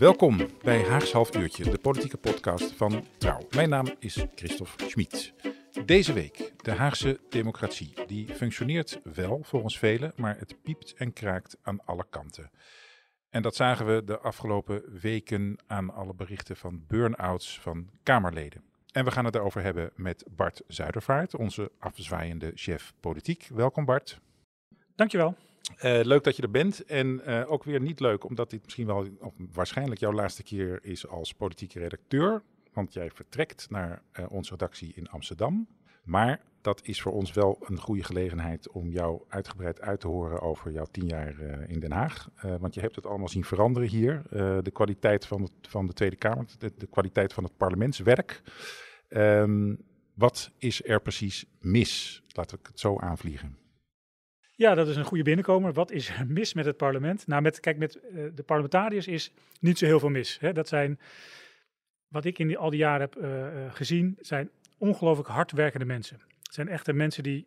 Welkom bij Haags Half Uurtje, de politieke podcast van Trouw. Mijn naam is Christophe Schmid. Deze week de Haagse democratie. Die functioneert wel volgens velen, maar het piept en kraakt aan alle kanten. En dat zagen we de afgelopen weken aan alle berichten van burn-outs van Kamerleden. En we gaan het erover hebben met Bart Zuidervaart, onze afzwaaiende chef politiek. Welkom Bart. Dankjewel. Uh, leuk dat je er bent. En uh, ook weer niet leuk, omdat dit misschien wel waarschijnlijk jouw laatste keer is als politieke redacteur. Want jij vertrekt naar uh, onze redactie in Amsterdam. Maar dat is voor ons wel een goede gelegenheid om jou uitgebreid uit te horen over jouw tien jaar in Den Haag. want je hebt het allemaal zien veranderen hier. de kwaliteit van, het, van de Tweede Kamer, de, kwaliteit van het parlementswerk. Um, wat is er precies mis? Laten we het zo aanvliegen. Ja, dat is een goede binnenkomer. Wat is er mis met het parlement? Nou, met, kijk, met uh, de parlementariërs is niet zo heel veel mis. Hè. Dat zijn, wat ik in al die jaren heb uh, gezien, zijn ongelooflijk hardwerkende mensen. Het zijn echte mensen die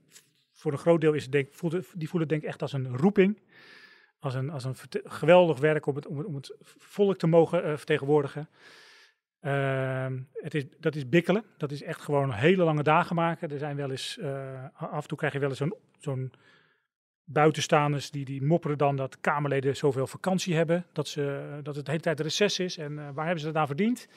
voor een groot deel is, denk, voelen, die voelen denk ik echt als een roeping. Als een, als een geweldig werk om het, om om het volk te mogen vertegenwoordigen. Uh, het is, dat is bikkelen. Dat is echt gewoon hele lange dagen maken. Er zijn wel eens, af en toe krijg je wel eens zo'n zo'n buitenstaanders die, die mopperen dan dat Kamerleden zoveel vakantie hebben, dat, ze, dat het de hele tijd reces is en uh, waar hebben ze dat aan verdiend?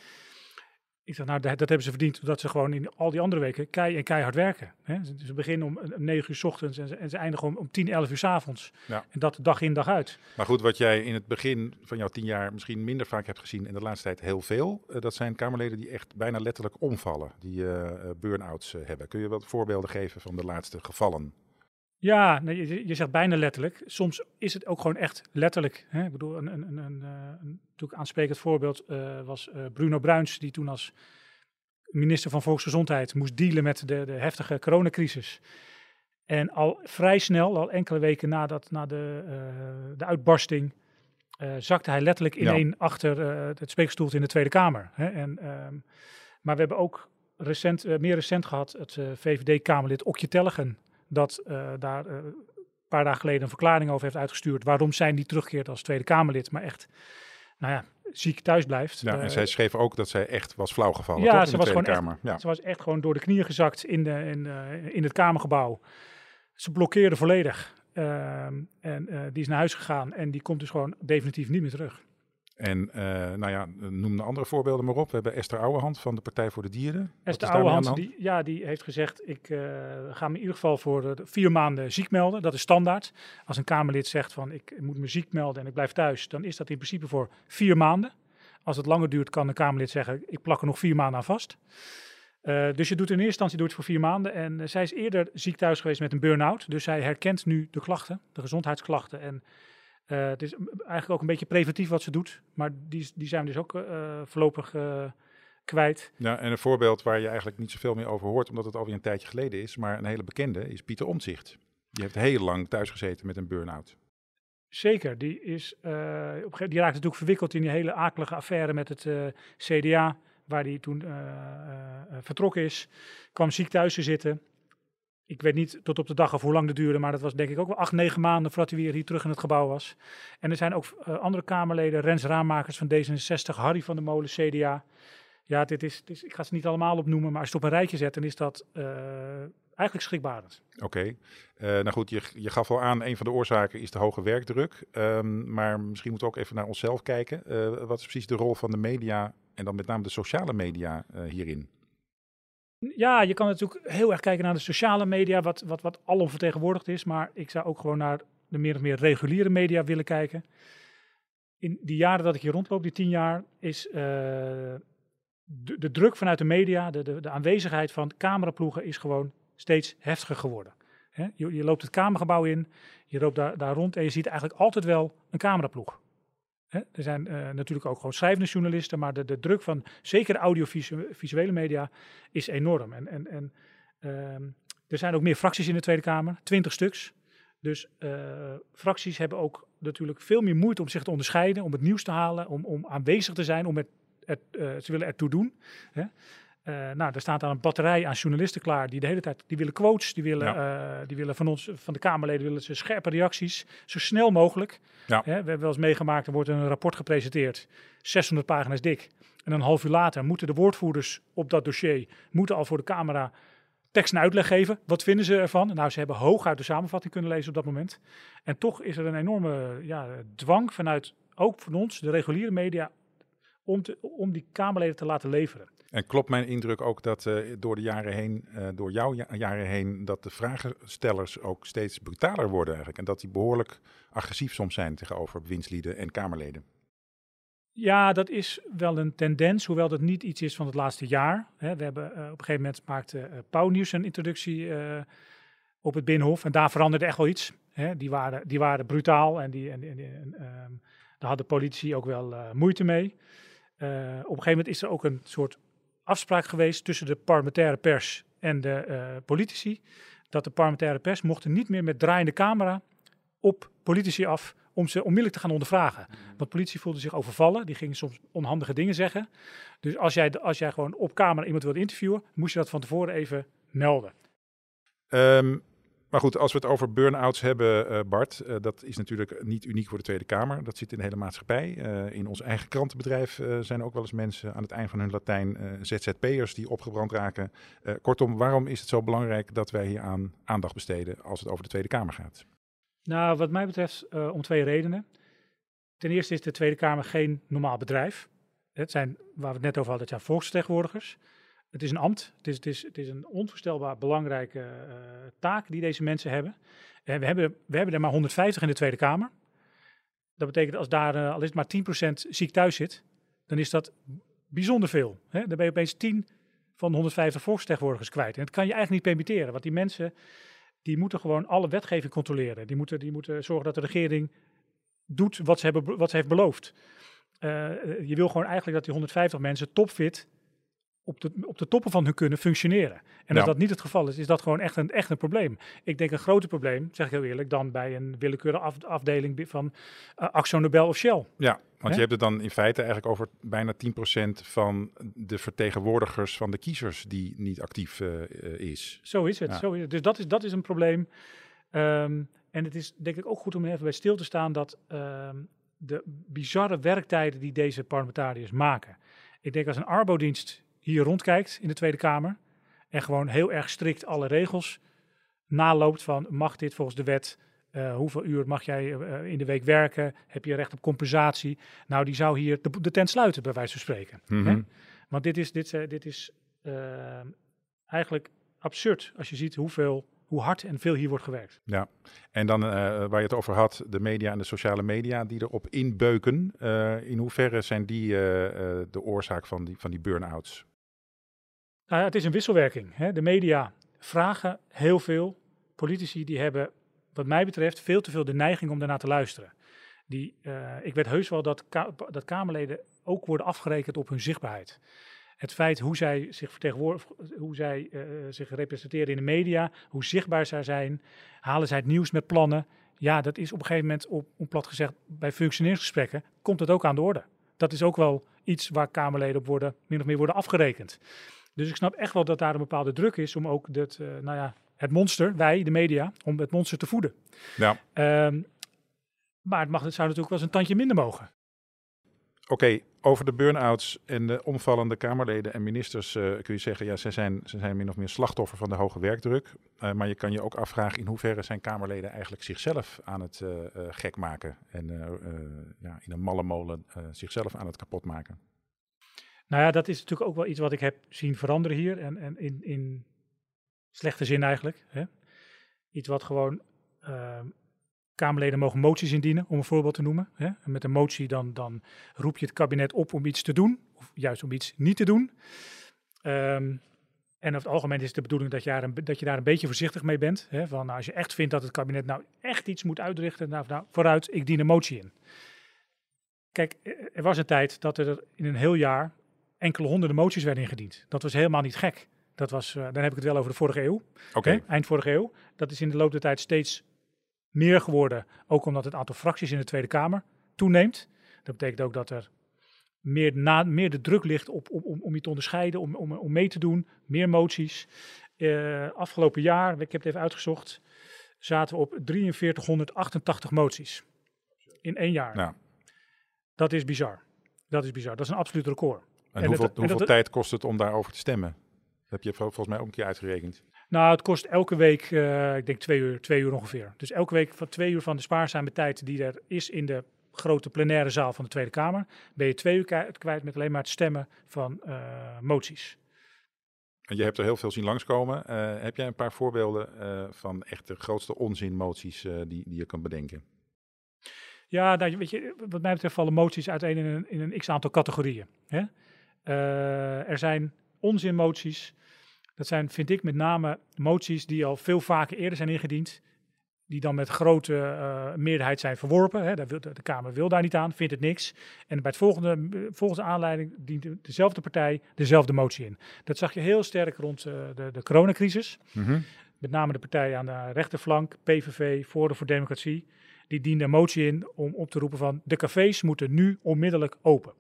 Ik zeg, nou, dat, dat hebben ze verdiend omdat ze gewoon in al die andere weken kei en keihard werken. Hè? Ze, beginnen om 9 uur s ochtends en ze, en ze eindigen om, om 10, 11 uur s avonds. Ja. En dat dag in, dag uit. Maar goed, wat jij in het begin van jouw tien jaar misschien minder vaak hebt gezien, in de laatste tijd heel veel, uh, dat zijn Kamerleden die echt bijna letterlijk omvallen, die uh, burn-outs hebben. Kun je wat voorbeelden geven van de laatste gevallen? Ja, nee, je, je, zegt bijna letterlijk. Soms is het ook gewoon echt letterlijk. Hè? Ik bedoel, een, een, een, een, een natuurlijk aansprekend voorbeeld uh, was uh, Bruno Bruins, die toen als minister van Volksgezondheid moest dealen met de, de heftige coronacrisis. En al vrij snel, al enkele weken nadat, na de, uh, de uitbarsting, zakte hij letterlijk ineen ja. achter het spreekstoeltje in de Tweede Kamer. Hè? En, um, maar we hebben ook recent, meer recent gehad het VVD-Kamerlid Okje Tellegen dat uh, daar uh, een paar dagen geleden een verklaring over heeft uitgestuurd waarom zij niet terugkeert als Tweede Kamerlid, maar echt, nou ja, ziek thuis blijft. Ja, en uh, zij schreef ook dat zij echt was flauwgevallen. Ja, toch, ze, was gewoon Kamer. Echt, ja. ze was echt gewoon door de knieën gezakt in, de, in, in het Kamergebouw. Ze blokkeerde volledig. Ehm, en die is naar huis gegaan en die komt dus gewoon definitief niet meer terug. En uh, nou ja, noem de andere voorbeelden maar op. We hebben Esther Ouwehand van de Partij voor de Dieren. Esther Ouwehand, die, ja, die heeft gezegd, ik uh, ga me in ieder geval voor uh, vier maanden ziek melden. Dat is standaard. Als een Kamerlid zegt van ik moet me ziek melden en ik blijf thuis, dan is dat in principe voor vier maanden. Als het langer duurt, kan een Kamerlid zeggen, ik plak er nog vier maanden aan vast. Uh, dus je doet in eerste instantie doet het voor vier maanden. En zij is eerder ziek thuis geweest met een burn-out. Dus zij herkent nu de klachten, de gezondheidsklachten. En uh, het is eigenlijk ook een beetje preventief wat ze doet, maar die, die zijn we dus ook uh, voorlopig uh, kwijt. Ja, en een voorbeeld waar je eigenlijk niet zoveel meer over hoort, omdat het alweer een tijdje geleden is, maar een hele bekende is Pieter Omtzigt. Die heeft heel lang thuis gezeten met een burn-out. Zeker, die, is, op die raakte natuurlijk verwikkeld in die hele akelige affaire met het CDA, waar hij toen vertrokken is. Kwam ziek thuis te zitten ik weet niet tot op de dag of hoe lang dat duurde, maar dat was denk ik ook wel acht, negen maanden voordat hij weer hier terug in het gebouw was. En er zijn ook uh, andere Kamerleden, Rens Raammakers van D66, Harry van der Molen, CDA. Ja, dit is, is, ik ga ze niet allemaal opnoemen, maar als je het op een rijtje zet, dan is dat uh, eigenlijk schrikbarend. Oké, uh, nou goed, je, je gaf al aan, een van de oorzaken is de hoge werkdruk. Um, maar misschien moeten we ook even naar onszelf kijken. wat is precies de rol van de media en dan met name de sociale media hierin? Ja, je kan natuurlijk heel erg kijken naar de sociale media, wat, wat, wat alom vertegenwoordigd is. Maar ik zou ook gewoon naar de meer of meer reguliere media willen kijken. In die jaren dat ik hier rondloop, die tien jaar, is uh, de, de, druk vanuit de media, de, de, de, aanwezigheid van cameraploegen is gewoon steeds heftiger geworden. Je, je loopt het Kamergebouw in, je loopt daar, daar rond en je ziet eigenlijk altijd wel een cameraploeg. Hè? Er zijn eh, natuurlijk ook gewoon schrijvende journalisten, maar de, de druk van zeker audiovisuele media is enorm. En, en, en ehm, er zijn ook meer fracties in de Tweede Kamer, twintig stuks. Dus uh, fracties hebben ook natuurlijk veel meer moeite om zich te onderscheiden, om het nieuws te halen, om, om aanwezig te zijn, om het, het uh, ze willen ertoe doen. Hè? Uh, nou, er staat dan een batterij aan journalisten klaar die de hele tijd, die willen quotes, die willen, ja. die willen van ons, van de Kamerleden, willen ze scherpe reacties, zo snel mogelijk. Ja. Hè? We hebben wel eens meegemaakt, er wordt een rapport gepresenteerd, 600 pagina's dik. En een half uur later moeten de woordvoerders op dat dossier, moeten al voor de camera tekst en uitleg geven. Wat vinden ze ervan? Nou, ze hebben hooguit de samenvatting kunnen lezen op dat moment. En toch is er een enorme ja, dwang vanuit, ook van ons, de reguliere media, om, te, om die Kamerleden te laten leveren. En klopt mijn indruk ook dat uh, door de jaren heen, uh, door jouw ja jaren heen, dat de vragenstellers ook steeds brutaler worden eigenlijk. En dat die behoorlijk agressief soms zijn tegenover bewindslieden en Kamerleden. Ja, dat is wel een tendens, hoewel dat niet iets is van het laatste jaar. We hebben uh, op een gegeven moment maakte Pauw Nieuws een introductie op het Binnenhof en daar veranderde echt wel iets. Die, waren, die waren brutaal en, die, en, en, um, daar hadden politici ook wel moeite mee. op een gegeven moment is er ook een soort afspraak geweest tussen de parlementaire pers en de politici. Dat de parlementaire pers mochten niet meer met draaiende camera op politici af om ze onmiddellijk te gaan ondervragen. Want politie voelde zich overvallen, die gingen soms onhandige dingen zeggen. Dus als jij, als jij gewoon op camera iemand wilde interviewen, moest je dat van tevoren even melden. Um, maar goed, als we het over burn-outs hebben, uh, Bart, uh, dat is natuurlijk niet uniek voor de Tweede Kamer. Dat zit in de hele maatschappij. Uh, in ons eigen krantenbedrijf zijn ook wel eens mensen aan het eind van hun Latijn ZZP'ers die opgebrand raken. kortom, waarom is het zo belangrijk dat wij hier aan aandacht besteden als het over de Tweede Kamer gaat? Nou, wat mij betreft om twee redenen. Ten eerste is de Tweede Kamer geen normaal bedrijf. Het zijn, waar we het net over hadden, het zijn volksvertegenwoordigers. Het is een ambt. Het is, het is, het is een onvoorstelbaar belangrijke uh, taak die deze mensen hebben. En we hebben, we hebben er maar 150 in de Tweede Kamer. Dat betekent als daar uh, al is maar 10% ziek thuis zit, dan is dat bijzonder veel. Hè? Dan ben je opeens 10 van de 150 volksvertegenwoordigers kwijt. En dat kan je eigenlijk niet permitteren, want die mensen die moeten gewoon alle wetgeving controleren. Die moeten, die moeten zorgen dat de regering doet wat ze, hebben, wat ze heeft beloofd. Je wil gewoon eigenlijk dat die 150 mensen topfit op de, op de toppen van hun kunnen functioneren. En Ja. als dat niet het geval is, is dat gewoon echt een, echt een probleem. Ik denk een groter probleem, zeg ik heel eerlijk, dan bij een willekeurige af, afdeling van uh, Axo Nobel of Shell. Ja, want je hebt het dan in feite eigenlijk over bijna 10% van de vertegenwoordigers van de kiezers die niet actief eh, eh, is. Zo is het. Ja. Zo is het. Dus dat is, dat is een probleem. Ehm, en het is denk ik ook goed om even bij stil te staan dat ehm, de bizarre werktijden die deze parlementariërs maken. Ik denk als een arbodienst hier rondkijkt in de Tweede Kamer en gewoon heel erg strikt alle regels naloopt van mag dit volgens de wet, eh, hoeveel uur mag jij eh, in de week werken, heb je recht op compensatie. Nou, die zou hier de, de tent sluiten bij wijze van spreken. Mhm. Hè? Want dit is, dit, eh, dit is eigenlijk absurd als je ziet hoeveel, hoe hard en veel hier wordt gewerkt. Ja, en dan waar je het over had, de media en de sociale media die erop inbeuken. In hoeverre zijn die de oorzaak van die, van die burn-outs? Nou ja, het is een wisselwerking. Hè? De media vragen heel veel. Politici die hebben, wat mij betreft, veel te veel de neiging om daarnaar te luisteren. Die, eh, ik weet heus wel dat, dat Kamerleden ook worden afgerekend op hun zichtbaarheid. Het feit hoe zij zich vertegenwoordigen, hoe zij eh, zich representeren in de media, hoe zichtbaar zij zijn, halen zij het nieuws met plannen. Ja, dat is op een gegeven moment, op, plat gezegd, bij functioneringsgesprekken, komt het ook aan de orde. Dat is ook wel iets waar Kamerleden op worden, min of meer worden afgerekend. Dus ik snap echt wel dat daar een bepaalde druk is om ook dat, eh, nou ja, het monster, wij, de media, om het monster te voeden. Ja, Ehm, maar het, mag, het zou natuurlijk wel eens een tandje minder mogen. oké, over de burn-outs en de omvallende Kamerleden en ministers eh, kun je zeggen, ja, ze zijn, ze zijn min of meer slachtoffer van de hoge werkdruk. Eh, maar je kan je ook afvragen in hoeverre zijn Kamerleden eigenlijk zichzelf aan het gek maken. En ja, in een malle molen zichzelf aan het kapot maken. Nou ja, dat is natuurlijk ook wel iets wat ik heb zien veranderen hier. En, en in, in slechte zin eigenlijk. Hè? Iets wat gewoon. ehm, Kamerleden mogen moties indienen, om een voorbeeld te noemen. Hè? En met een motie dan, dan roep je het kabinet op om iets te doen, of juist om iets niet te doen. Ehm, En over het algemeen is het de bedoeling dat je daar een, beetje voorzichtig mee bent. Hè? Van, nou, als je echt vindt dat het kabinet nou echt iets moet uitrichten, nou, nou vooruit, ik dien een motie in. Kijk, eh, er was een tijd dat er in een heel jaar enkele honderden moties werden ingediend. Dat was helemaal niet gek. Dat was, uh, dan heb ik het wel over de vorige eeuw, eind vorige eeuw. Dat is in de loop der tijd steeds meer geworden, ook omdat het aantal fracties in de Tweede Kamer toeneemt. Dat betekent ook dat er meer, na, meer de druk ligt op, op, om, om je te onderscheiden, om, om, om mee te doen, meer moties. Uh, afgelopen jaar, ik heb het even uitgezocht, zaten we op 4388 moties. In één jaar. Dat is bizar. Dat is bizar. Dat is een absoluut record. En, En hoeveel, dat- hoeveel dat- tijd kost het om daarover te stemmen? Dat heb je vol- volgens mij ook een keer uitgerekend. Nou, het kost elke week, eh, ik denk twee uur, twee uur ongeveer. Dus elke week van twee uur van de spaarzame tijd die er is in de grote plenaire zaal van de Tweede Kamer, ben je twee uur kwijt met alleen maar het stemmen van eh, moties. En je hebt er heel veel zien langskomen. Eh, heb jij een paar voorbeelden van echt de grootste onzinmoties die, die je kan bedenken? Ja, nou, weet je, wat mij betreft vallen moties uiteen in een, in een x-aantal categorieën. Hè? Eh, er zijn onzinmoties. Dat zijn, vind ik, met name moties die al veel vaker eerder zijn ingediend. Die dan met grote eh, meerderheid zijn verworpen. Hè? De, de Kamer wil daar niet aan, vindt het niks. En bij het volgende, volgende aanleiding dient de- dezelfde partij dezelfde motie in. Dat zag je heel sterk rond eh, de, de coronacrisis met name de partijen aan de rechterflank, PVV, Forum voor Democratie, die dienden een motie in om op te roepen van de cafés moeten nu onmiddellijk open.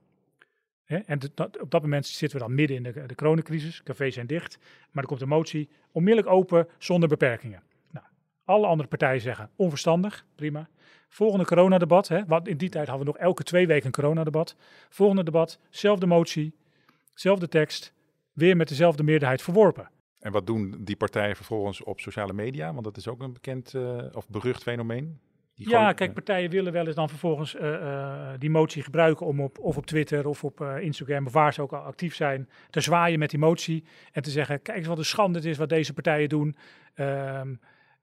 Hè, en op dat moment zitten we dan midden in de, de coronacrisis, cafés zijn dicht, maar er komt een motie onmiddellijk open zonder beperkingen. Nou, alle andere partijen zeggen onverstandig, prima. Volgende coronadebat, hè, want in die tijd hadden we nog elke twee weken een coronadebat. Volgende debat, zelfde motie, zelfde tekst, weer met dezelfde meerderheid verworpen. En wat doen die partijen vervolgens op sociale media? Want dat is ook een bekend eh, of berucht fenomeen. Die Ja, gewoon- kijk, partijen willen wel eens dan vervolgens eh, eh, die motie gebruiken om op, of op Twitter of op eh, Instagram, of waar ze ook al actief zijn, te zwaaien met die motie en te zeggen, kijk eens wat een schande het is wat deze partijen doen. Ehm,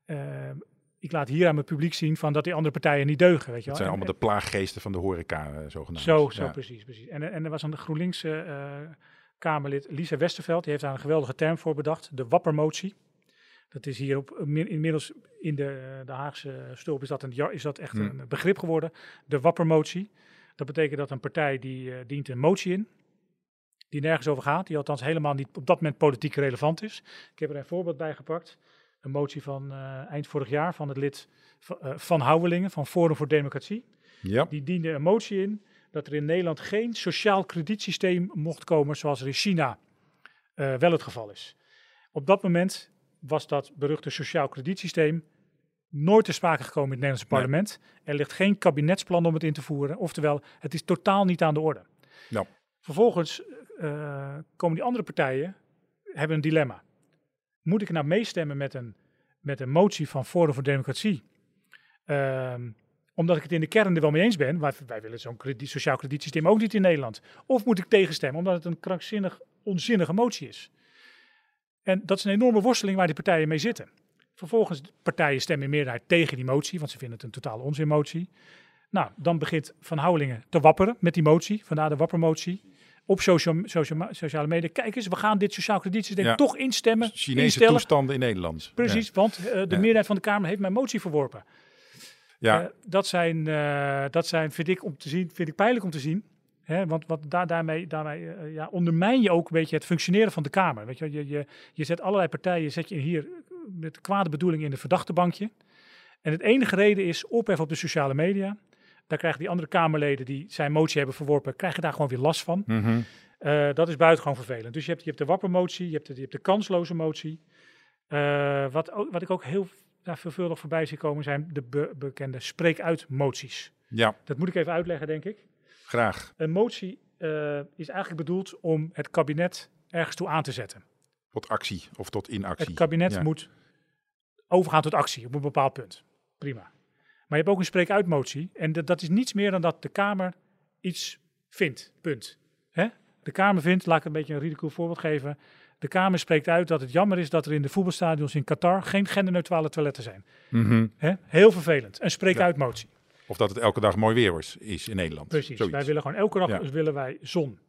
ehm, ik laat hier aan mijn publiek zien van dat die andere partijen niet deugen, weet je Het wel. zijn En- allemaal de plaaggeesten van de horeca, eh, zogenaamd. zo, zo Ja. precies, precies. En, en er was een GroenLinks eh, eh, Kamerlid, Lisa Westerveld, die heeft daar een geweldige term voor bedacht, de wappermotie. Dat is hier op, min- inmiddels in de, de Haagse stulp is dat, een, is dat echt Hmm. een begrip geworden, de wappermotie. Dat betekent dat een partij die eh, dient een motie in, die nergens over gaat, die althans helemaal niet op dat moment politiek relevant is. Ik heb er een voorbeeld bij gepakt. Een motie van eh, eind vorig jaar van het lid van, eh, van Houwelingen van Forum voor Democratie. Ja, Die diende een motie in dat er in Nederland geen sociaal kredietsysteem mocht komen zoals er in China eh, wel het geval is. Op dat moment was dat beruchte sociaal kredietsysteem nooit ter sprake gekomen in het Nederlandse Nee. parlement. Er ligt geen kabinetsplan om het in te voeren. Oftewel, het is totaal niet aan de orde. Ja. Vervolgens eh, komen die andere partijen, hebben een dilemma. Moet ik nou meestemmen met een, met een motie van Forum voor Democratie? Ehm, omdat ik het in de kern er wel mee eens ben. Wij, wij willen zo'n krediet, sociaal kredietsysteem ook niet in Nederland. Of moet ik tegenstemmen omdat het een krankzinnig, onzinnige motie is? En dat is een enorme worsteling waar die partijen mee zitten. Vervolgens, partijen stemmen in meerderheid tegen die motie, want ze vinden het een totale onzinmotie. Nou, dan begint Van Houwelingen te wapperen met die motie, vandaar de wappermotie. Op social, social, sociale media. Kijk eens, we gaan dit sociaal kredietsysteem Ja. toch instemmen. Chinese instellen. toestanden in Nederland. Precies, want eh, de Ja. meerderheid van de Kamer heeft mijn motie verworpen. Ja, ja. Eh, dat zijn, eh, dat zijn vind ik om te zien, vind ik pijnlijk om te zien. Hè, want wat daar, daarmee, daarmee eh, ja, ondermijn je ook een beetje het functioneren van de Kamer. Weet je, je, je, je zet allerlei partijen zet je hier met kwade bedoeling in de verdachtebankje. En het enige reden is ophef op de sociale media. Daar krijgen die andere Kamerleden die zijn motie hebben verworpen, krijgen daar gewoon weer last van. Mhm. Eh, dat is buitengewoon vervelend. Dus je hebt, je hebt de wappermotie, je hebt de, je hebt de kansloze motie. Eh, wat, ook, wat ik ook heel ja, veelvuldig voorbij zie komen zijn de be- bekende spreek-uit-moties. ja, Dat moet ik even uitleggen, denk ik. Graag. Een motie eh, is eigenlijk bedoeld om het kabinet ergens toe aan te zetten. Tot actie of tot inactie. Het kabinet Ja. moet overgaan tot actie op een bepaald punt. Prima. Maar je hebt ook een spreek-uit-motie. En dat, dat is niets meer dan dat de Kamer iets vindt. Punt. Hè? De Kamer vindt, laat ik een beetje een ridicule voorbeeld geven. De Kamer spreekt uit dat het jammer is dat er in de voetbalstadions in Qatar geen genderneutrale toiletten zijn. Mhm. Hè? Heel vervelend. Een spreek-uit-motie. Of dat het elke dag mooi weer is, is in Nederland. Precies. Zoiets. Wij willen gewoon elke dag dus willen wij zon.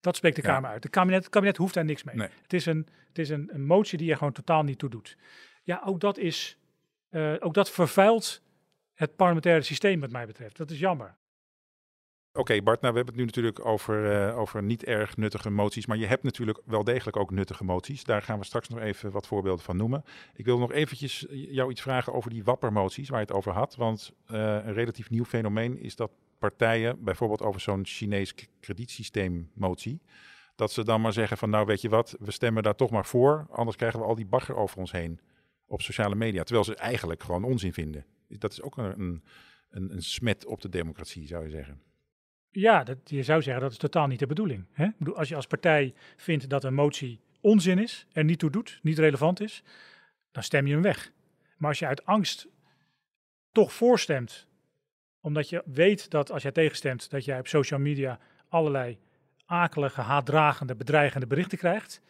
Dat spreekt de. Kamer uit. De kabinet, het kabinet hoeft daar niks mee. Nee. Het is, een, het is een, een motie die er gewoon totaal niet toe doet. Ja, ook dat is, eh, ook dat vervuilt het parlementaire systeem wat mij betreft. Dat is jammer. Oké Bart, nou we hebben het nu natuurlijk over, eh, over niet erg nuttige moties, maar je hebt natuurlijk wel degelijk ook nuttige moties. Daar gaan we straks nog even wat voorbeelden van noemen. Ik wil nog eventjes jou iets vragen over die wappermoties waar je het over had. Want eh, een relatief nieuw fenomeen is dat partijen, bijvoorbeeld over zo'n Chinees kredietsysteemmotie, dat ze dan maar zeggen van nou weet je wat, we stemmen daar toch maar voor, anders krijgen we al die bagger over ons heen op sociale media. Terwijl ze eigenlijk gewoon onzin vinden. Dat is ook een, een, een smet op de democratie, zou je zeggen. Ja, dat, je zou zeggen dat is totaal niet de bedoeling. Hè? Ik bedoel, als je als partij vindt dat een motie onzin is, er niet toe doet, niet relevant is, dan stem je hem weg. Maar als je uit angst toch voorstemt, omdat je weet dat als jij tegenstemt, dat jij op social media allerlei akelige, haatdragende, bedreigende berichten krijgt,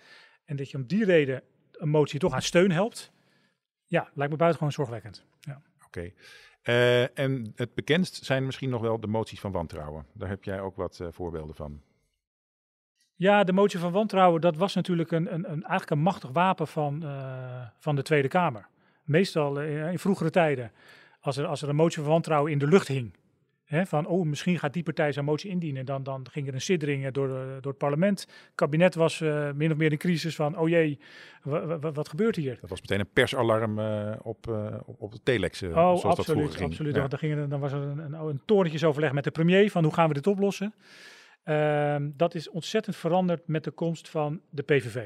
en dat je om die reden een motie toch aan steun helpt, ja, lijkt me buitengewoon zorgwekkend. Ja. Oké. Eh, en het bekendst zijn misschien nog wel de moties van wantrouwen. Daar heb jij ook wat eh, voorbeelden van. Ja, de motie van wantrouwen, dat was natuurlijk een, een, een, eigenlijk een machtig wapen van, eh, van de Tweede Kamer. Meestal in vroegere tijden, als er, als er een motie van wantrouwen in de lucht hing, hè, van oh, misschien gaat die partij zijn motie indienen, dan, dan ging er een siddering eh, door, de- door het parlement. Het kabinet was eh, min of meer in crisis van, oh jee, wa- wa- wa- wat gebeurt hier? Dat was meteen een persalarm eh, op, eh, op, de telex, eh, Oh, zoals dat vroeger ging. absoluut. Ja. Dan, ging er, dan was er een, een, een torentjesoverleg met de premier van hoe gaan we dit oplossen. Ehm, dat is ontzettend veranderd met de komst van de PVV.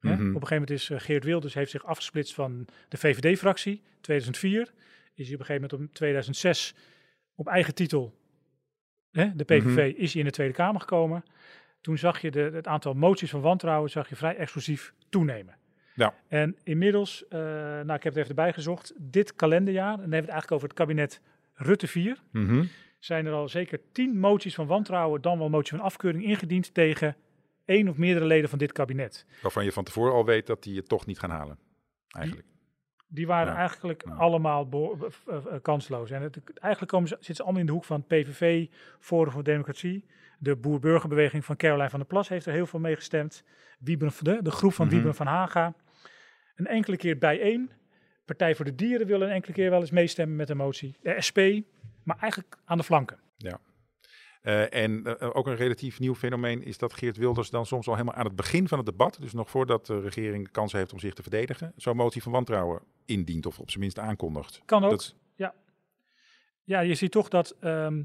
Mhm. Op een gegeven moment is eh, Geert Wilders heeft zich afgesplitst van de VVD-fractie. 2004 is hij op een gegeven moment in 2006 op eigen titel, hè, de PVV, Mhm. is hij in de Tweede Kamer gekomen. Toen zag je de, het aantal moties van wantrouwen zag je vrij explosief toenemen. Ja. En inmiddels, eh, nou ik heb het even erbij gezocht, dit kalenderjaar, en dan hebben we het eigenlijk over het kabinet Rutte 4, Mhm. zijn er al zeker tien moties van wantrouwen, dan wel motie van afkeuring ingediend tegen één of meerdere leden van dit kabinet. Waarvan je van tevoren al weet dat die het toch niet gaan halen. Eigenlijk. Die waren Ja, eigenlijk ja. allemaal beho- eh, eh, kansloos. En het, eigenlijk komen ze, zitten ze allemaal in de hoek van PVV, Forum voor Democratie. De boer-burgerbeweging van Caroline van der Plas heeft er heel veel mee gestemd. De, de groep van. Wieben van Haga. Een enkele keer bijeen. Partij voor de Dieren wil een enkele keer wel eens meestemmen met de motie. De SP, maar eigenlijk aan de flanken. Eh, en eh, ook een relatief nieuw fenomeen is dat Geert Wilders dan soms al helemaal aan het begin van het debat, dus nog voordat de regering kansen heeft om zich te verdedigen, zo'n motie van wantrouwen indient of op zijn minst aankondigt. Kan ook. Dat, Ja, je ziet toch dat, ehm,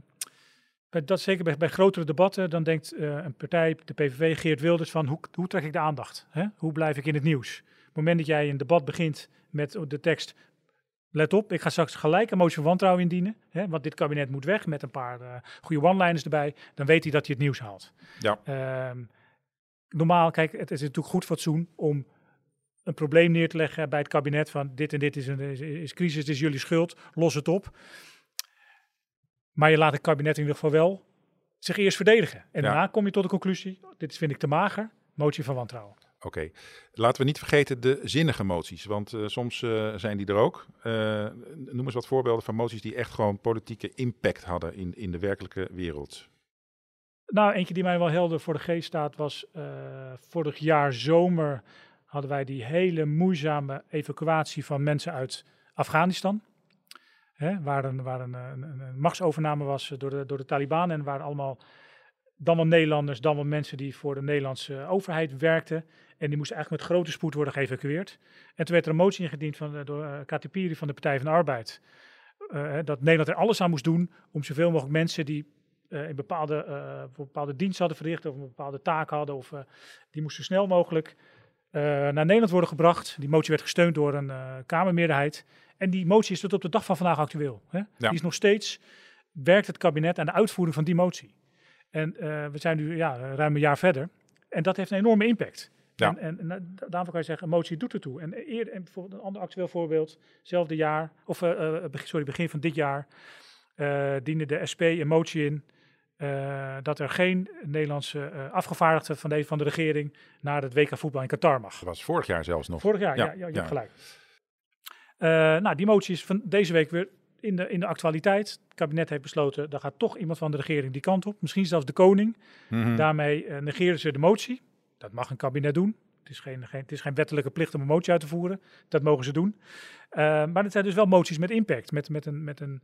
bij, dat zeker bij, bij grotere debatten, dan denkt eh, een partij, de PVV, Geert Wilders, van hoe, hoe trek ik de aandacht? Hè? Hoe blijf ik in het nieuws? Op het moment dat jij een debat begint met de tekst, let op, ik ga straks gelijk een motie van wantrouwen indienen, hè, want dit kabinet moet weg met een paar eh, goede one-liners erbij, dan weet hij dat hij het nieuws haalt. Ja. Ehm, normaal, kijk, het is natuurlijk goed fatsoen om een probleem neer te leggen bij het kabinet van dit en dit is, een, is, is crisis, het is jullie schuld, los het op. Maar je laat het kabinet in ieder geval wel zich eerst verdedigen. En Ja. daarna kom je tot de conclusie, dit vind ik te mager, motie van wantrouwen. Oké, laten we niet vergeten de zinnige moties, want eh, soms eh, zijn die er ook. Eh, noem eens wat voorbeelden van moties die echt gewoon politieke impact hadden in, in de werkelijke wereld. Nou, eentje die mij wel helder voor de geest staat was vorig jaar zomer hadden wij die hele moeizame evacuatie van mensen uit Afghanistan. Hè, waar een, waar een- een machtsovername was door de, door de Taliban en waar allemaal dan wel Nederlanders, dan wel mensen die voor de Nederlandse overheid werkten. En die moesten eigenlijk met grote spoed worden geëvacueerd. En toen werd er een motie ingediend van, eh, door uh, Katipiri van de Partij van de Arbeid. eh, dat Nederland er alles aan moest doen om zoveel mogelijk mensen die eh, in bepaalde, eh, voor bepaalde dienst hadden verricht of een bepaalde taak hadden, of, eh, die moesten zo snel mogelijk eh, naar Nederland worden gebracht. Die motie werd gesteund door een eh, Kamermeerderheid. En die motie is tot op de dag van vandaag actueel. Hè? Die is nog steeds, werkt het kabinet aan de uitvoering van die motie. En eh, we zijn nu ja, ruim een jaar verder. En dat heeft een enorme impact. Ja. En, en, en da- daarom kan je zeggen, een motie doet ertoe. En, eerder, en bijvoorbeeld een ander actueel voorbeeld, zelfde jaar, of eh, eh, beg- sorry, begin van dit jaar, eh diende de SP een motie in eh, dat er geen Nederlandse eh, afgevaardigde van de, van de regering naar het WK voetbal in Qatar mag. Dat was vorig jaar zelfs nog. Vorig jaar, ja, Ja, ja, je ja. hebt gelijk. Eh, nou, die motie is van deze week weer in de, in de actualiteit. Het kabinet heeft besloten, daar gaat toch iemand van de regering die kant op. Misschien zelfs de koning. Mhm. Daarmee eh, negeren ze de motie. Dat mag een kabinet doen. Het is geen, geen, het is geen wettelijke plicht om een motie uit te voeren. Dat mogen ze doen. Eh, maar het zijn dus wel moties met impact. Met, met een, met een,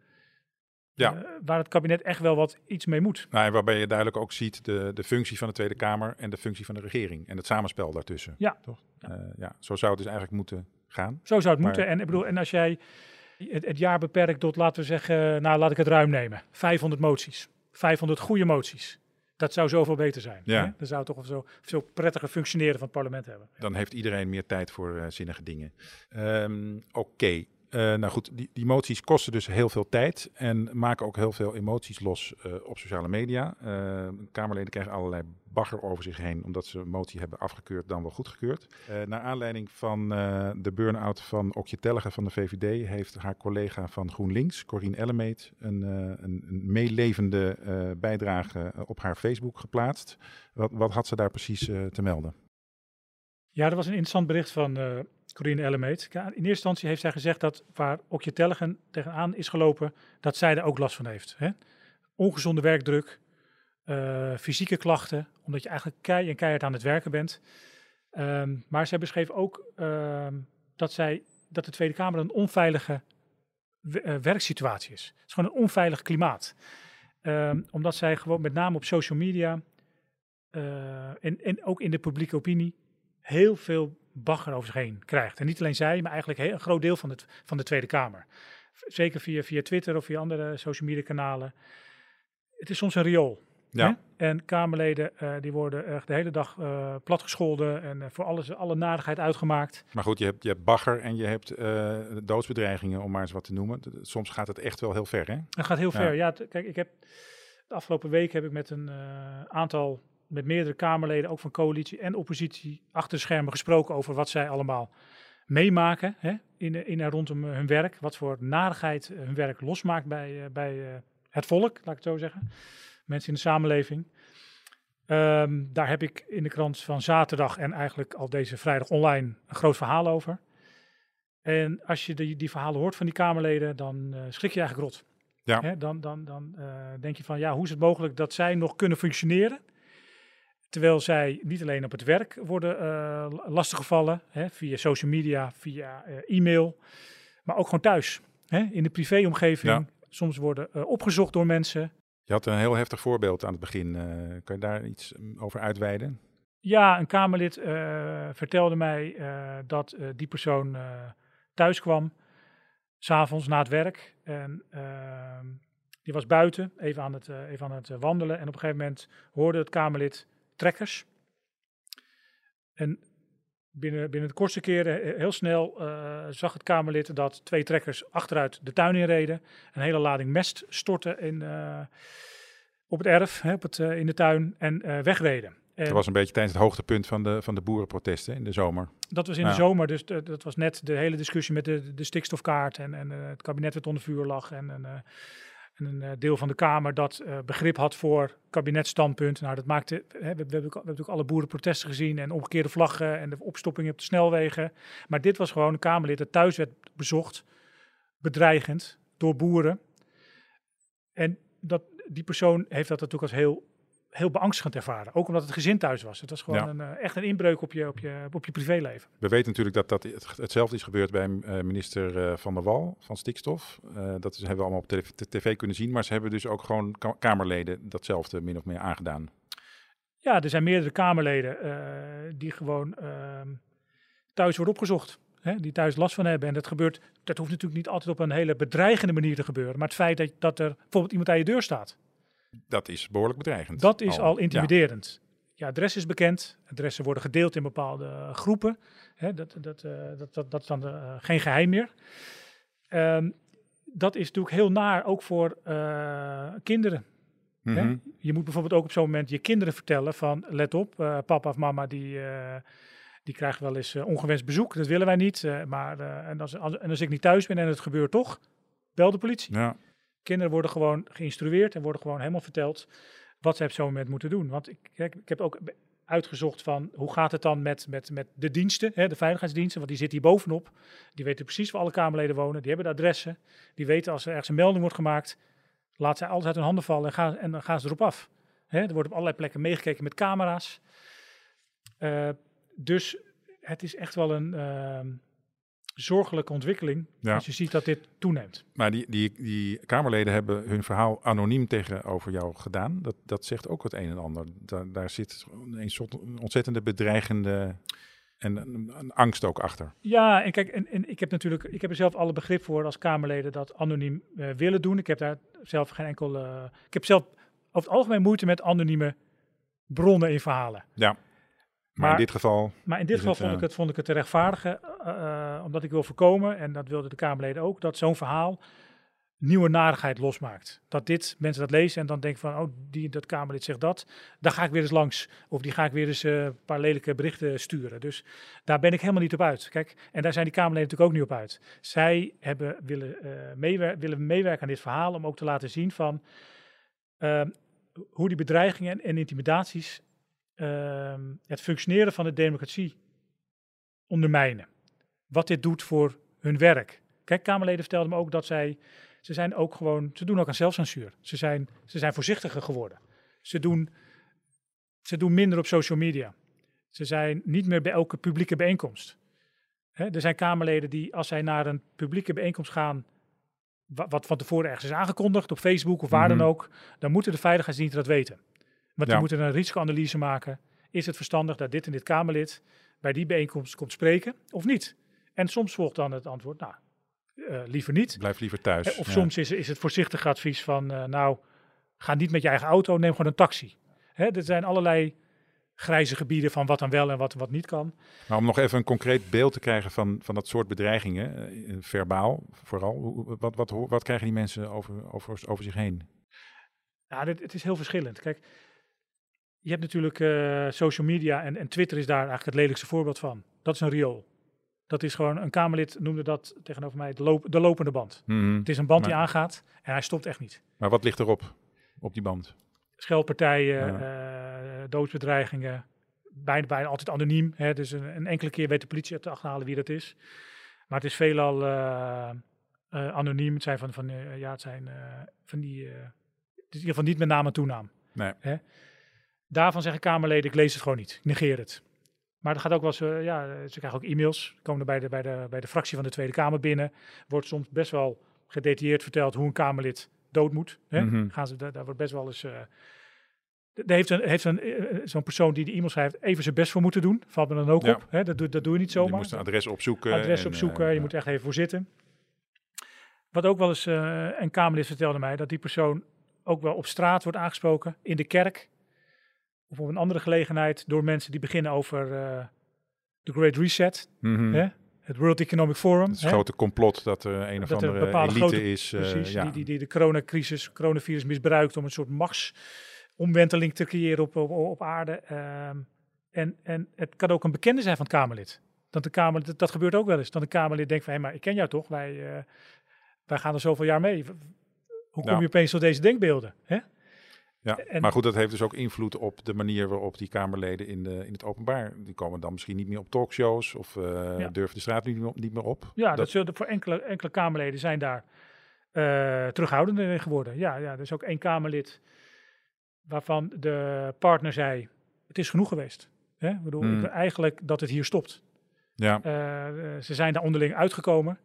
Ja. eh, waar het kabinet echt wel wat iets mee moet. Nou, en waarbij je duidelijk ook ziet de, de functie van de Tweede Kamer en de functie van de regering. En het samenspel daartussen. Ja. Toch? Ja. ja, zo zou het dus eigenlijk moeten gaan. Zo zou het Maar- moeten. En, ik bedoel, en als jij het, het jaar beperkt tot, laten we zeggen, nou laat ik het ruim nemen. 500 moties. 500 goede moties. Dat zou zoveel beter zijn. Ja. Hè? Dan zou het toch zo, zo prettiger functioneren van het parlement hebben. Dan heeft iedereen meer tijd voor eh, zinnige dingen. Ehm, Oké. Nou goed, die, die moties kosten dus heel veel tijd en maken ook heel veel emoties los eh, op sociale media. Eh, Kamerleden krijgen allerlei bagger over zich heen omdat ze een motie hebben afgekeurd dan wel goedgekeurd. Eh naar aanleiding van eh, de burn-out van Okje Tellige van de VVD heeft haar collega van GroenLinks, Corine Ellemeet, een, eh, een, meelevende eh, bijdrage eh, op haar Facebook geplaatst. Wat, wat had ze daar precies eh, te melden? Ja, dat was een interessant bericht van eh Corine Ellemeet. In eerste instantie heeft zij gezegd dat waar Okje Tellegen tegenaan is gelopen, dat zij er ook last van heeft. Hè? Ongezonde werkdruk, eh, fysieke klachten, omdat je eigenlijk kei en keihard aan het werken bent. Ehm, maar zij beschreef ook ehm, dat, zij, dat de Tweede Kamer een onveilige eh, werksituatie is. Het is gewoon een onveilig klimaat. Ehm, omdat zij gewoon met name op social media eh, en, en ook in de publieke opinie heel veel bagger over zich heen krijgt. En niet alleen zij, maar eigenlijk heel, een groot deel van, het, van de Tweede Kamer. Zeker via, via Twitter of via andere social media kanalen. Het is soms een riool. Ja. Hè? En Kamerleden eh, die worden echt de hele dag eh platgescholden en eh, voor alles, alle narigheid uitgemaakt. Maar goed, je hebt, je hebt bagger en je hebt doodsbedreigingen, om maar eens wat te noemen. Soms gaat het echt wel heel ver, hè? Dat gaat heel Ja. ver. Ja, kijk, ik heb de afgelopen week heb ik met een aantal, met meerdere Kamerleden, ook van coalitie en oppositie, achter de schermen gesproken over wat zij allemaal meemaken hè, in, in en rondom hun werk. Wat voor narigheid hun werk losmaakt bij, eh, bij eh, het volk, laat ik het zo zeggen. Mensen in de samenleving. Ehm, daar heb ik in de krant van zaterdag en eigenlijk al deze vrijdag online een groot verhaal over. En als je die, die verhalen hoort van die Kamerleden, dan eh, schrik je eigenlijk rot. Ja. Hè, dan dan, dan eh, denk je van, ja, hoe is het mogelijk dat zij nog kunnen functioneren? Terwijl zij niet alleen op het werk worden eh lastiggevallen, hè, via social media, via eh, e-mail, maar ook gewoon thuis. Hè, in de privéomgeving. Ja. Soms worden eh, opgezocht door mensen. Je had een heel heftig voorbeeld aan het begin. kan je daar iets mm, over uitweiden? Ja, een Kamerlid vertelde mij dat die persoon thuis kwam, s'avonds na het werk. En ehm, die was buiten, even aan, het, even aan het wandelen. En op een gegeven moment hoorde het Kamerlid trekkers. En binnen, binnen de kortste keren, eh, heel snel, eh, zag het Kamerlid dat twee trekkers achteruit de tuin inreden. Een hele lading mest stortten in, eh, op het erf, hè, op het, in de tuin en wegreden. En Dat was een beetje tijdens het hoogtepunt van de, van de boerenprotesten in de zomer. dat was in de zomer, dus de- dat was net de hele discussie met de, de stikstofkaart. En, en het kabinet werd onder vuur lag. En, en, en een eh, deel van de Kamer dat eh, begrip had voor kabinetstandpunt. Nou, dat maakte. Hè, we, we, hebben, we hebben natuurlijk alle boerenprotesten gezien. En omgekeerde vlaggen en de opstoppingen op de snelwegen. Maar dit was gewoon een Kamerlid dat thuis werd bezocht. Bedreigend door boeren. En dat, die persoon heeft dat natuurlijk als heel, heel beangstigend ervaren. Ook omdat het gezin thuis was. Het was gewoon Ja. een, eh, echt een inbreuk op je, op, je, op je privéleven. We weten natuurlijk dat, dat het- hetzelfde is gebeurd bij eh, minister eh, Van der Wal van Stikstof. Dat is, hebben we allemaal op tv, tv kunnen zien. Maar ze hebben dus ook gewoon ka- Kamerleden datzelfde min of meer aangedaan. Ja, er zijn meerdere Kamerleden die gewoon ehm, thuis worden opgezocht. Hè, die thuis last van hebben. En dat gebeurt, dat hoeft natuurlijk niet altijd op een hele bedreigende manier te gebeuren. Maar het feit dat, dat er bijvoorbeeld iemand aan je deur staat, Dat is behoorlijk bedreigend. dat is al Ja. intimiderend. Je adres is bekend, adressen worden gedeeld in bepaalde groepen. Hè, dat, dat, eh, dat, dat, dat is dan eh, geen geheim meer. Ehm, dat is natuurlijk heel naar, ook voor eh, kinderen. Mhm. Hè? Je moet bijvoorbeeld ook op zo'n moment je kinderen vertellen van let op, eh, papa of mama die, eh, die krijgt wel eens eh, ongewenst bezoek. Dat willen wij niet. eh, maar eh, en, als, als, en als ik niet thuis ben en het gebeurt toch, bel de politie. Ja. Kinderen worden gewoon geïnstrueerd en worden gewoon helemaal verteld wat ze op zo'n moment moeten doen. Want ik, ik heb ook uitgezocht van hoe gaat het dan met, met, met de diensten, hè, de veiligheidsdiensten, want die zitten hier bovenop. Die weten precies waar alle Kamerleden wonen, die hebben de adressen, die weten als er ergens een melding wordt gemaakt, laat zij alles uit hun handen vallen en, gaan, en dan gaan ze erop af. Hè, er wordt op allerlei plekken meegekeken met camera's. Uh, dus het is echt wel een uh, zorgelijke ontwikkeling Ja. als je ziet dat dit toeneemt. Maar die, die, die Kamerleden hebben hun verhaal anoniem tegenover jou gedaan. Dat, dat zegt ook het een en ander. Daar, daar zit een soort ontzettende bedreigende en een, een angst ook achter. Ja, en kijk, en, en ik heb natuurlijk, ik heb er zelf alle begrip voor als Kamerleden dat anoniem uh, willen doen. Ik heb daar zelf geen enkel, uh, ik heb zelf over het algemeen moeite met anonieme bronnen in verhalen. Ja. Maar, maar, in dit geval. Maar in dit geval het, vond, uh, ik het, vond ik het te rechtvaardigen, uh, omdat ik wil voorkomen, en dat wilden de Kamerleden ook, dat zo'n verhaal nieuwe narigheid losmaakt. Dat dit, mensen dat lezen en dan denken van, oh, die, dat Kamerlid zegt dat, daar ga ik weer eens langs. Of die ga ik weer eens uh, een paar lelijke berichten sturen. Dus daar ben ik helemaal niet op uit. Kijk, en daar zijn die Kamerleden natuurlijk ook niet op uit. Zij hebben, willen, meewer willen meewerken aan dit verhaal om ook te laten zien van ehm, hoe die bedreigingen en intimidaties uh, het functioneren van de democratie ondermijnen. Wat dit doet voor hun werk. Kijk, Kamerleden vertelden me ook dat zij, ze zijn ook gewoon, ze doen ook aan zelfcensuur. Ze zijn, ze zijn voorzichtiger geworden. Ze doen, ze doen minder op social media. Ze zijn niet meer bij elke publieke bijeenkomst. Er zijn Kamerleden die, als zij naar een publieke bijeenkomst gaan, wat van tevoren ergens is aangekondigd op Facebook of waar mm -hmm. dan ook, dan moeten de veiligheidsdiensten dat weten. Want die ja. moeten een risicoanalyse maken. Is het verstandig dat dit en dit Kamerlid bij die bijeenkomst komt spreken of niet? En soms volgt dan het antwoord, nou, uh, liever niet. Blijf liever thuis. Of ja. soms is, is het voorzichtig advies van, uh, nou, ga niet met je eigen auto, neem gewoon een taxi. Hè, er zijn allerlei grijze gebieden van wat dan wel en wat, wat niet kan. Maar om nog even een concreet beeld te krijgen van, van dat soort bedreigingen, verbaal vooral, wat, wat, wat, wat krijgen die mensen over, over, over zich heen? Ja, dit, het is heel verschillend. Kijk, je hebt natuurlijk uh, social media en, en, Twitter is daar eigenlijk het lelijkste voorbeeld van. Dat is een riool. Dat is gewoon, een Kamerlid noemde dat tegenover mij de, loop, de lopende band. Mhm. Het is een band maar, die aangaat en hij stopt echt niet. Maar wat ligt erop, op die band? Scheldpartijen, ja. uh, doodsbedreigingen, bijna, bijna altijd anoniem. Hè, dus een, een, enkele keer weet de politie te achterhalen wie dat is. Maar het is veelal uh, anoniem. Het zijn van, van, ja, het zijn, van die, het is in ieder geval niet met naam en toenaam. Nee. Hè? Daarvan zeggen Kamerleden, ik lees het gewoon niet, ik negeer het. Maar dat gaat ook wel eens, uh, ja, ze krijgen ook e-mails, komen er bij de, bij, de, bij de fractie van de Tweede Kamer binnen. Wordt soms best wel gedetailleerd verteld hoe een Kamerlid dood moet. Hè? Mm -hmm. Gaan ze, daar, daar wordt best wel eens... Uh, daar heeft, een, heeft een, uh, zo'n persoon die de e-mail schrijft even zijn best voor moeten doen. Valt me dan ook ja. op. Hè? Dat, doe, dat doe je niet zomaar. Je moet een adres opzoeken. Adres en, opzoeken, je moet echt even voor zitten. Wat ook wel eens een Kamerlid vertelde mij, dat die persoon ook wel op straat wordt aangesproken, in de kerk of op een andere gelegenheid door mensen die beginnen over de Great Reset, mm -hmm. hè? het World Economic Forum. Het grote complot dat er een of dat andere een elite grote, is. Precies, ja. die, die, die de coronacrisis, coronavirus misbruikt om een soort machtsomwenteling te creëren op, op, op aarde. Um, en, en het kan ook een bekende zijn van het Kamerlid. Dat, de Kamerlid, dat, dat gebeurt ook wel eens. Dat een Kamerlid denkt van, hé, maar ik ken jou toch? Wij, uh, wij gaan er zoveel jaar mee. Hoe kom Ja. je opeens tot deze denkbeelden? Hè? Ja, En- maar goed, dat heeft dus ook invloed op de manier waarop die Kamerleden in, de, in het openbaar, die komen dan misschien niet meer op talkshows of eh, Ja. durven de straat niet meer, niet meer op. Ja, dat, Dat- zullen voor enkele, enkele Kamerleden zijn daar eh, terughoudender in geworden. Ja, ja, er is ook één Kamerlid waarvan de partner zei, het is genoeg geweest. Hè? Hmm. ik wil eigenlijk dat het hier stopt. Ja, eh, ze zijn daar onderling uitgekomen.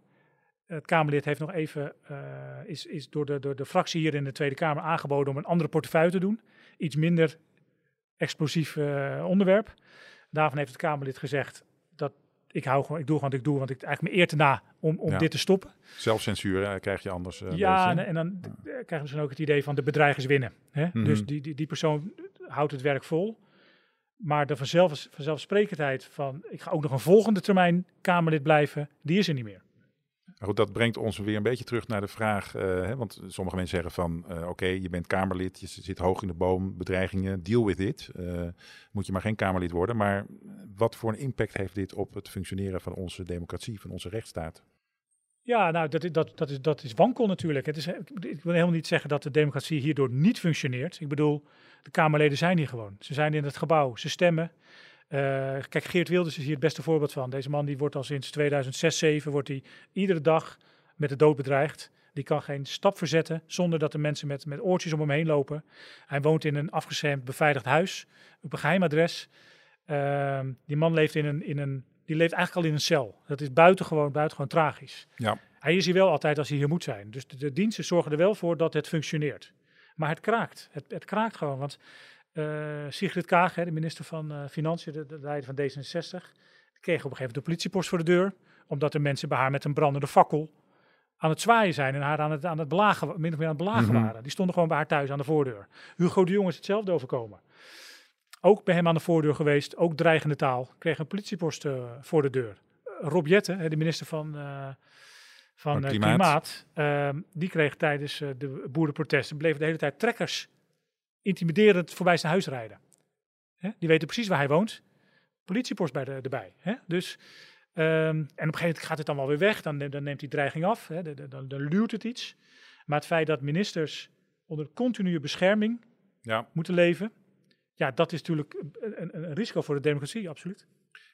Het Kamerlid heeft nog even, eh, is, is door, de, door de fractie hier in de Tweede Kamer aangeboden om een andere portefeuille te doen. Iets minder explosief eh, onderwerp. Daarvan heeft het Kamerlid gezegd dat ik hou gewoon, ik doe gewoon wat ik doe, want ik eigenlijk me eer te na om, om Ja. dit te stoppen. zelfcensuur krijg je anders. eh, ja, en, dan krijgen we dus ook het idee van de bedreigers winnen. Hè? Mhm. Dus die, die, die persoon houdt het werk vol. Maar de vanzelf, vanzelfsprekendheid van ik ga ook nog een volgende termijn Kamerlid blijven, die is er niet meer. Goed, dat brengt ons weer een beetje terug naar de vraag. eh, hè, want sommige mensen zeggen van, eh, oké, je bent Kamerlid, je zit hoog in de boom, bedreigingen, deal with it. Eh, moet je maar geen Kamerlid worden. Maar wat voor een impact heeft dit op het functioneren van onze democratie, van onze rechtsstaat? Ja, nou, dat, is- dat, dat, is, dat is wankel natuurlijk. Het is, ik wil helemaal niet zeggen dat de democratie hierdoor niet functioneert. Ik bedoel, de Kamerleden zijn hier gewoon. Ze zijn in het gebouw, ze stemmen. Eh, kijk, Geert Wilders is hier het beste voorbeeld van. Deze man die wordt al sinds 2006, 2007 wordt hij iedere dag met de dood bedreigd. Die kan geen stap verzetten zonder dat de mensen met, met oortjes om hem heen lopen. Hij woont in een afgeschermd beveiligd huis op een geheim adres. Ehm, die man leeft in een, in een, die leeft eigenlijk al in een cel. Dat is buitengewoon, buitengewoon tragisch. Ja. Hij is hier wel altijd als hij hier moet zijn. Dus de, de diensten zorgen er wel voor dat het functioneert. Maar het kraakt. Het, het kraakt gewoon. Want Sigrid Kaag, hè, de minister van eh, Financiën, de, de leider van D66, die kreeg op een gegeven moment de politiepost voor de deur. Omdat er mensen bij haar met een brandende fakkel aan het zwaaien zijn en haar aan het, aan het belagen, min of meer aan het belagen Mhm. waren. Die stonden gewoon bij haar thuis aan de voordeur. Hugo de Jong is hetzelfde overkomen. Ook bij hem aan de voordeur geweest, ook dreigende taal. Kreeg een politiepost eh, voor de deur. Eh, Rob Jetten, de minister van, eh, van Van eh, Klimaat. Klimaat, ehm, die kreeg tijdens eh, de boerenprotesten, bleven de hele tijd trekkers intimiderend voorbij zijn huis rijden. Die weten precies waar hij woont. Politiepost bij de, erbij. Dus, ehm, en op een gegeven moment gaat het dan wel weer weg. Dan, dan neemt die dreiging af. Dan, dan, dan luwt het iets. Maar het feit dat ministers onder continue bescherming Ja. moeten leven. Ja, dat is natuurlijk een, een, een risico voor de democratie, absoluut.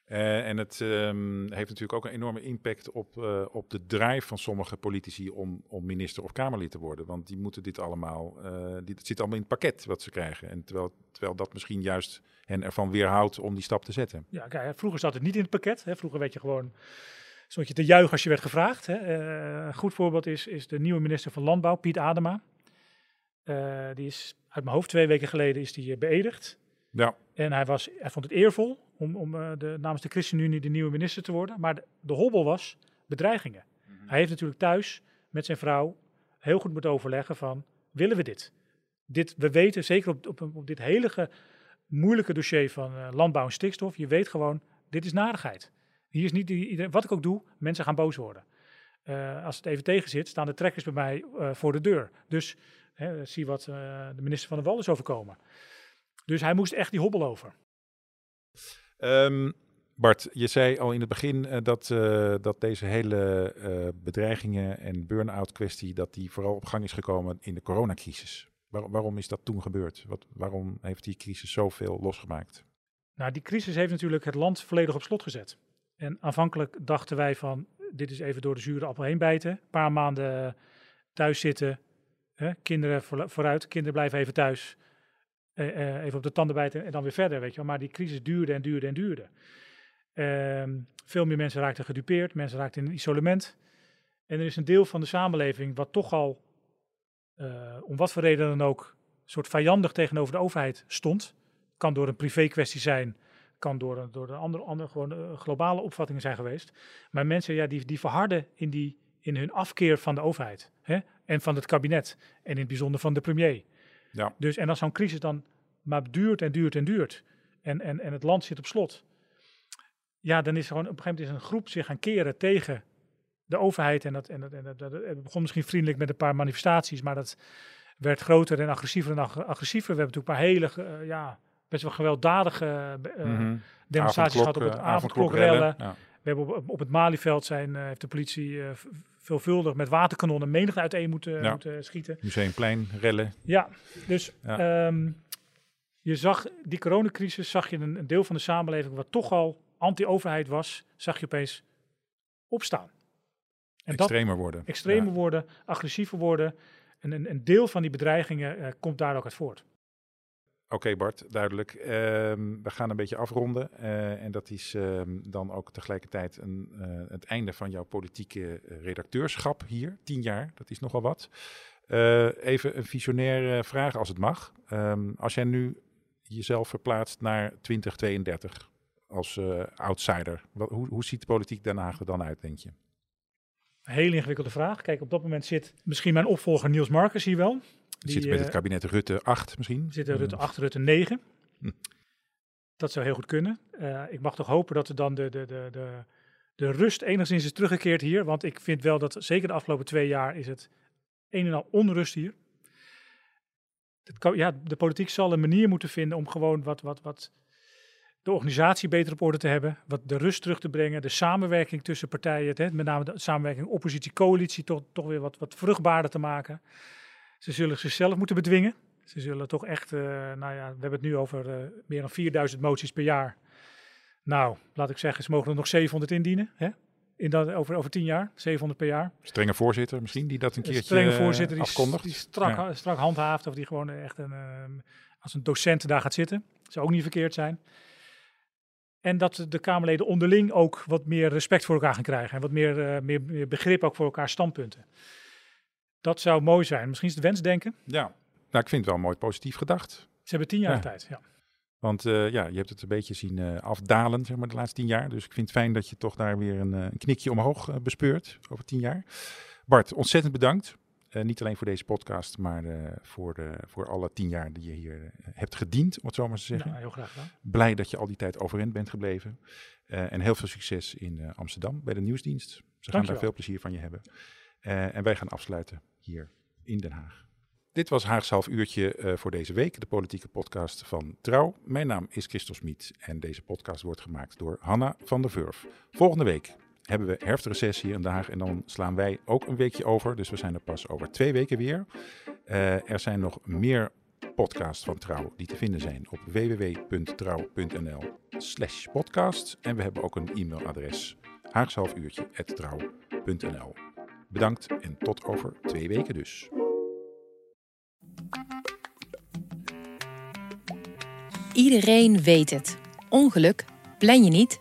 Eh, en het ehm, heeft natuurlijk ook een enorme impact op, eh, op de drive van sommige politici om, om minister of Kamerlid te worden. Want die moeten dit allemaal, eh die, het zit allemaal in het pakket wat ze krijgen. En terwijl, terwijl dat misschien juist hen ervan weerhoudt om die stap te zetten. Ja, kijk, vroeger zat het niet in het pakket. Hè. Vroeger werd je gewoon stond je te juichen als je werd gevraagd. Hè. Een goed voorbeeld is, is de nieuwe minister van Landbouw, Piet Adema. Eh, die is uit mijn hoofd twee weken geleden is die eh, beëdigd. Ja, En hij, was, hij vond het eervol om, om eh, de, namens de ChristenUnie de nieuwe minister te worden. Maar de, de hobbel was bedreigingen. Hij heeft natuurlijk thuis met zijn vrouw heel goed moeten overleggen van, willen we dit? dit we weten, zeker op, op, op dit hele moeilijke dossier van eh, landbouw en stikstof, je weet gewoon, dit is narigheid. Hier is niet die, iedereen, wat ik ook doe, mensen gaan boos worden. Eh, als het even tegen zit, staan de trekkers bij mij eh, voor de deur. Dus hè, zie wat eh, de minister van de Wal is overkomen. Dus hij moest echt die hobbel over. Ehm, Bart, je zei al in het begin eh, dat, eh, dat deze hele bedreigingen en burn-out kwestie, dat die vooral op gang is gekomen in de coronacrisis. Waar- waarom is dat toen gebeurd? Wat, waarom heeft die crisis zoveel losgemaakt? Nou, die crisis heeft natuurlijk het land volledig op slot gezet. En aanvankelijk dachten wij van, dit is even door de zure appel heen bijten. Een paar maanden thuis zitten, kinderen voor- vooruit, kinderen blijven even thuis. Eh, eh, even op de tanden bijten en dan weer verder, weet je wel. Maar die crisis duurde en duurde en duurde. Ehm, veel meer mensen raakten gedupeerd, mensen raakten in isolement. En er is een deel van de samenleving wat toch al, eh, om wat voor reden dan ook, soort vijandig tegenover de overheid stond. Kan door een privé kwestie zijn, kan door, een- door de andere, andere gewoon, globale opvattingen zijn geweest. Maar mensen ja, die, die verharden in, die, in hun afkeer van de overheid hè? en van het kabinet. En in het bijzonder van de premier. Ja. Dus, en als zo'n crisis dan maar duurt en duurt en duurt. En, en, en het land zit op slot. Ja, dan is er gewoon op een gegeven moment is een groep zich gaan keren tegen de overheid. En dat, en dat, en dat, begon misschien vriendelijk met een paar manifestaties, maar dat werd groter en agressiever en ag- agressiever. We hebben natuurlijk een paar hele, eh, ja, best wel gewelddadige Mhm. demonstraties gehad op het Avondklok. Ja. We hebben op, op het Malieveld zijn, heeft de politie veelvuldig met waterkanonnen menigte uiteen moeten, Ja. moeten schieten. Museumplein, rellen. Ja, dus Ja. ehm, je zag die coronacrisis, zag je een, een deel van de samenleving wat toch al anti-overheid was, zag je opeens opstaan. En dat extremer worden. extremer Ja. worden, agressiever worden. En een, een deel van die bedreigingen eh, komt daar ook uit voort. Oké Bart, duidelijk. Ehm, we gaan een beetje afronden. eh, en dat is ehm, dan ook tegelijkertijd een, eh, het einde van jouw politieke eh, redacteurschap hier. Tien jaar, dat is nogal wat. Even een visionaire vraag als het mag. Ehm, als jij nu jezelf verplaatst naar 2032 als outsider. Hoe, hoe ziet de politiek Den Haag er dan uit, denk je? Een hele ingewikkelde vraag. Kijk, op dat moment zit misschien mijn opvolger Niels Marcus hier wel. Die, zit met het eh, kabinet Rutte 8 misschien? zitten Eh, Rutte 8, Rutte 9. Hm. Dat zou heel goed kunnen. Eh, ik mag toch hopen dat er dan de, de, de, de, de rust enigszins is teruggekeerd hier. Want ik vind wel dat zeker de afgelopen twee jaar is het een en al onrust hier. Het ja, de politiek zal een manier moeten vinden om gewoon wat, wat, wat de organisatie beter op orde te hebben, wat de rust terug te brengen, de samenwerking tussen partijen, hè, met name de samenwerking oppositie-coalitie, toch, toch weer wat, wat vruchtbaarder te maken. Ze zullen zichzelf moeten bedwingen. Ze zullen toch echt, uh, nou ja, we hebben het nu over uh, meer dan 4000 moties per jaar. Nou, laat ik zeggen, ze mogen er nog 700 indienen. Hè? In dat, over, over 10 jaar, 700 per jaar. Strenge voorzitter misschien, die dat een keertje Strenge voorzitter die, afkondigt. die strak, ja. strak handhaaft of die gewoon echt een, als een docent daar gaat zitten. Zou ook niet verkeerd zijn. En dat de Kamerleden onderling ook wat meer respect voor elkaar gaan krijgen. En wat meer, uh, meer, meer begrip ook voor elkaar standpunten. Dat zou mooi zijn. Misschien is het wensdenken. Ja, nou, ik vind het wel mooi positief gedacht. Ze hebben tien jaar ja. tijd, ja. Want uh, ja, je hebt het een beetje zien uh, afdalen, zeg maar, de laatste tien jaar. Dus ik vind het fijn dat je toch daar weer een, een knikje omhoog bespeurt over tien jaar. Bart, ontzettend bedankt. Niet alleen voor deze podcast, maar voor, de, voor alle tien jaar die je hier hebt gediend, om het zo maar te zeggen. Nou, heel graag gedaan. Blij dat je al die tijd overeind bent gebleven. en heel veel succes in Amsterdam bij de nieuwsdienst. Ze gaan daar veel plezier van je hebben. en wij gaan afsluiten hier in Den Haag. Dit was Haags half uurtje voor deze week, de politieke podcast van Trouw. Mijn naam is Christel Smit en deze podcast wordt gemaakt door Hanna van der Vurf. Volgende week hebben we herfstreces hier Haag en dan slaan wij ook een weekje over. Dus we zijn er pas over twee weken weer. Uh, er zijn nog meer podcasts van Trouw die te vinden zijn op www.trouw.nl slash podcast. En we hebben ook een e-mailadres haagshalfuurtje.trouw.nl Bedankt en tot over twee weken dus. Iedereen weet het. Ongeluk plan je niet,